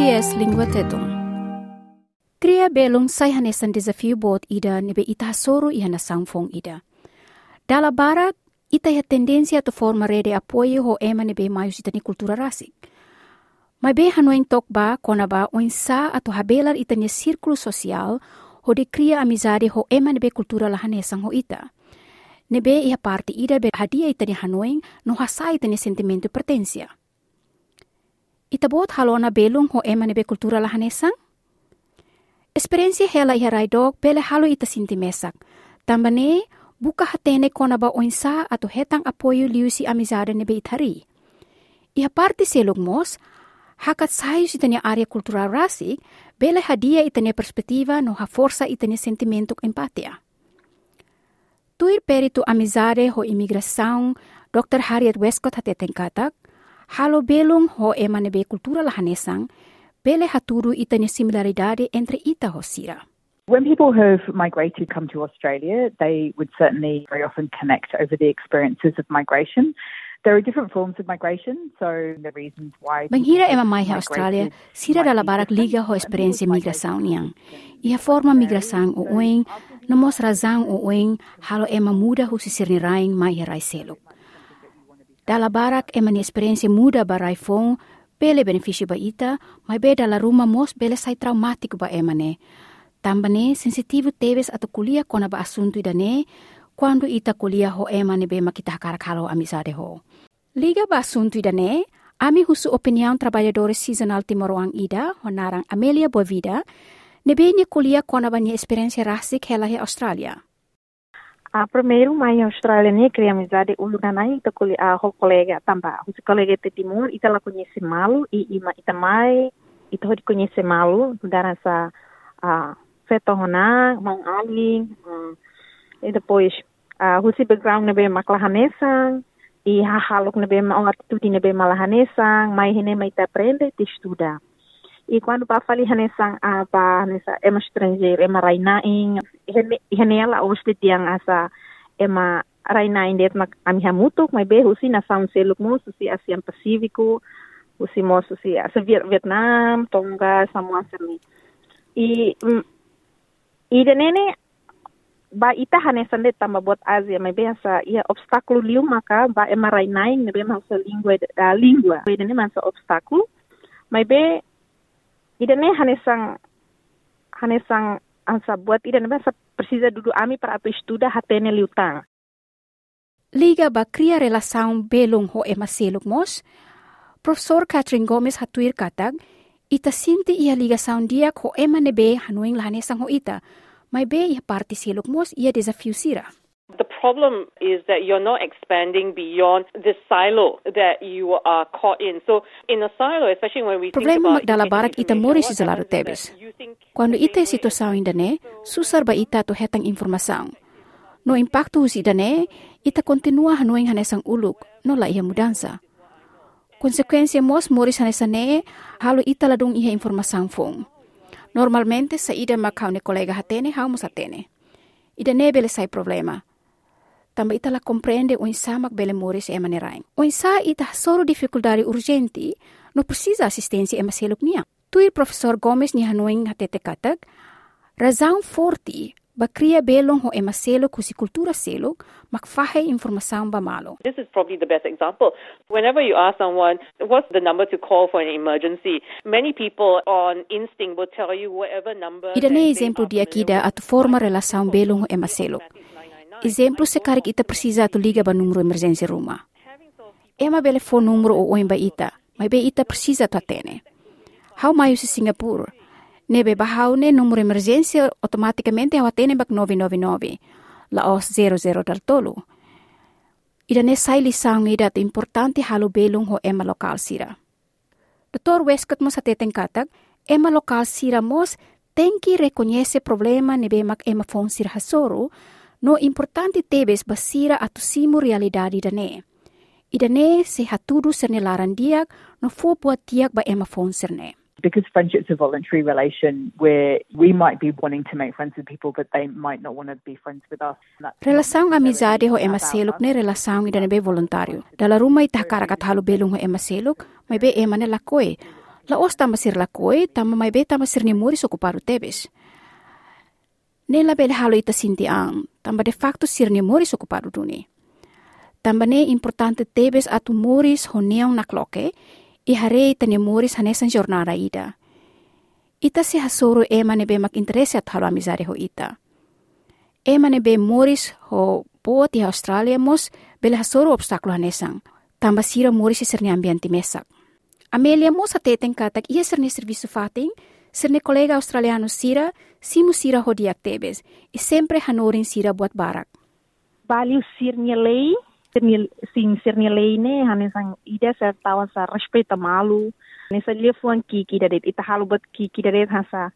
SBS Lingua Tetong. Kria belong say hanesan desafio bot ida nebe ita soro iha na sangfong ida. Dala barat, ita ya tendensia to forma rede apoio ho ema nebe mayu sita ni kultura rasik. Mai be hanoing tok ba kona ba oin sa ato habelar ita ni sirkulo sosial ho de kria amizade ho ema nebe kultura lahanesang ho ita. Nebe iha parte ida be hadia ita ni hanoing no hasa ita ni sentimento pertensia. Ita bot halona belung ho ema nebe kultura lahanesang? Experiência hela iha raidog bele halo ita sinti mesak. Tambane, buka hatene kona ba oinsa atau hetang apoio liusi amizade nebe itari. Iha parte selog mos, hakat sayu itania area kultural rasik, bele hadia itania perspektiva no ha força itania sentimento empatia. Tuir peritu amizade ho imigração, Dr. Harriet Westcott hateten katak, halo belung ho emane be kultura lahanesang, bele haturu itanya similaridade entre ita ho sira. When people have migrated come to Australia, they would certainly very often connect over the experiences of migration. There are different forms of migration, so the reasons why... Banghira ema mai ha Australia, sira dala barak liga ho experiência migração niang. Ia forma migração o uing, nomos razang o uing, halo ema muda hu sisirni raing mai rai seluk. Dala barak ema ni experiência muda barai fong, bele benefício ba ita, mas be dala rumah mos bele sai traumático ba ema ne. Tambane sensitivo teves atau kuliah kona ba asunto idane, quando ita kuliah ho ema ne be makita karak halo amizade ho. Liga ba asunto idane, ami husu opinião trabalhadores seasonal timoroang ida, honarang Amelia Bovida, nebe ni kuliah kona ba ni experiência rasik hela he Australia. A primeiro mai Austrália ne cria amizade ita kuli a ho colega tamba. O colega te timur ita la conhece malu e ima ita mai ita ho conhece malu daran sa a feto hona mong aling e depois a husi background nebe maklahanesang e ha halok nebe ma atitude nebe malahanesang mai hene mai ta aprende te estuda e quando pa fali hanesang a pa nessa ema estrangeiro ema rainaing. Hene ela oste tiang asa ema rainaing det mak ami hamutuk mai be husi na sound seluk mo susi asian pasifiko husi mo susi asa Vietnam Tonga Samoa semi. I i de nene ba ita hanesan de tamba buat Asia mai be asa ia obstáculo liu maka ba ema rainaing ne be masa língua uh, língua be ne masa obstáculo mai be idane hanesang hanesang ansa buat idane basa precisa dudu ami para atu estuda hatene liutang. Liga ba cria relação belong ho ema seluk mos, Profesor Catherine Gomez hatuir katag, ita sinti ia ligação dia ho ema nebe hanuing lahanesang ho ita, may be ia parte seluk mos ia sira. The problem is that you're not expanding beyond the silo that you are caught in. So in a silo, especially when we Problema think about magdala getting barak ita mori si is tebes. Quando ita situação indane, susar ba ita to hetang informação. No impacto husi idane, ita continua hanuing hanesang uluk, no la iha mudansa. Konsekuensia mos moris hanesane, halo ita ladung iha informação fong. Normalmente sa ida makau ne kolega hatene hau mos hatene. Ida ne bele sai problema. Tamba ita la compreende o insamak bele moris ema ne raing. O insa ita soro dificuldade urgenti, no precisa assistência ema seluk niya. Tui professor Gomes ni hanuing hatete katak, razão forte ba cria belong ho ema seluk husi kultura seluk, makfahe informação ba malo. This is probably the best example. Whenever you ask someone, what's the number to call for an emergency, many people on instinct will tell you whatever number. Ida ne exemplo dia kida atu forma relação belong ho ema seluk. Exemplo se karik ita precisa tu liga ba numero emergency rumah. Ema bele phone numero o oin ba ita, mai be ita precisa tu atene. How mayo si Singapura? Nebe bahau ne numero emergency automaticamente hau atene bak 999. La os 00 dal tolu. Ida ne sai lisang ida tu importante halo belong ho ema lokal sira. Dr. Westcott mo sa teteng katag, ema lokal sira mos tenki reconhece problema nebe mak ema phone sira hasoro, no importante tebes basira atu simu realidade dane. Idane se hatudu sernelaran diak no fo buat diak ba ema phone serne. Because friendship's a voluntary relation where we might be wanting to make friends with people, but they might not want to be friends with us. Relasaong amizade ho necessarily ema about seluk us. ne relasaong idane be voluntario. Dala rumay tahkarakat halo belong ho ema seluk, may be ema ne lakoy. Laos tama sir lakoi, tama mai be tama sir ni muris ocupado tebes. Nela bele halo ita sinti ang, tamba de facto sir ni muris ocupado duni. Tamba ne importante tebes atu muris ho neong nakloke, i hare ita ni muris hanesan jornada ida. Ita si hasoro ema ne be mak interesse at halo amizare ho ita. Ema ne be muris ho poot i Australia mos bele hasoro obstaklo hanesang, tamba sira muris sir ni ambiente mesak. Amelia mo sa teteng katak ia ser ni serviço fating, ser ni kolega australiano sira, simu sira hodiak tebes, e sempre hanorin sira buat barak. Value sir lei, sing sir ni lei ne hanen sang ida sa tawa sa respeita malu, ne sa lefuan ki ki dadet ita halu buat ki ki dadet hasa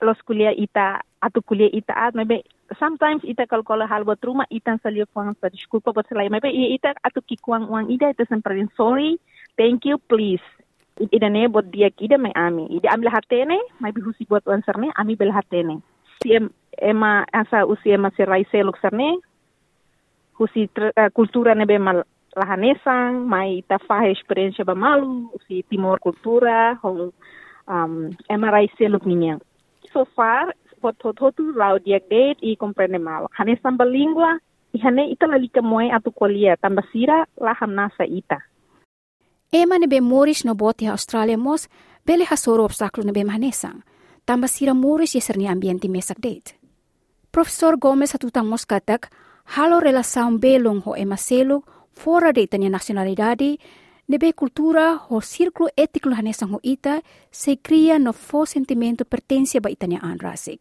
los kuliah ita atau kuliah ita at maybe sometimes ita kalau kalau hal buat rumah ita sa lefuan sa desculpa buat selai. Maybe ita atau ki kuang uang ida ita sempre sorry thank you please ida ne bot dia kida mai ami. Ida ambil hatene mai bihusi buat answer ne ami bel hatene si em, ema asa usi ema si raise luk serne husi uh, kultura ne be mal lahanesang mai ita fahe experiência ba malu usi timor kultura hong um, ema raise luk ninyang so far pot hotu rau dia date i comprende mal hanesang balingua ihane ita lalika moe atu kolia tambasira laham nasa ita Ema ne be moris no boti ha Australia mos, bele ha soro obstaklo ne be mahanesang. Tamba sira moris yeser ni ambiente mesak date. Profesor Gomez hatutang mos katak, halo relasaun belong ho ema selo, fora de itania ne be kultura ho sirklo etiklo hanesang ho ita, se cria no fo sentimento pertencia ba itania anrasik.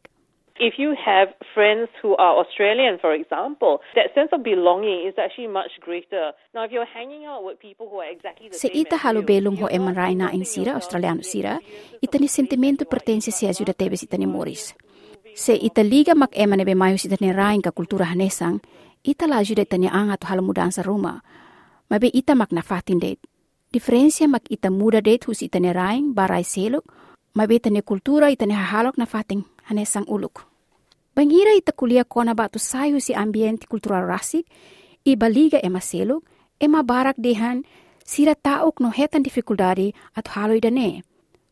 If you have friends who are Australian, for example, that sense of belonging is actually much greater. Now, if you're hanging out with people who are exactly the Se same ita halo you, belong ho you're ema raina in sira, australiano in sira, ita ni sentimento pertencia si ajuda tebes ita ni moris. Se ita liga mak ema ne be mayo ita ni rain ka kultura hanesang, ita la ajuda ita ni anga tu halo mudansa ruma. Mabe ita mak na fatin det. Diferencia mak ita muda det hus ita ni rain, barai seluk, mabe ita ni kultura ita ni hahalok na fating hanesang uluk. Bangira ita kuliah kona batu sayu si ambiente kultural rasik, i baliga ema seluk, ema barak dehan, sira tauk no hetan dificuldade at halo ida ne.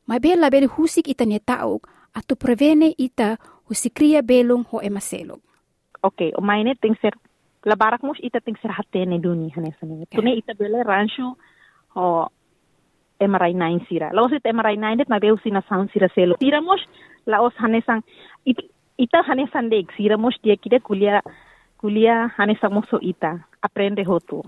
Mai be label husik ita ne tauk, atu prevene ita husikria belung ho ema seluk. okay o maine ting ser labarak mus ita ting ser hatene duni hanesan ne tune ita bele rancho ho emarai nine sira laos emarai nine det mabe usina sound sira selo sira mus laos hanesang it, ita hanesan dek sira mus dia kida kuliah kuliah hanesan muso ita aprende hotu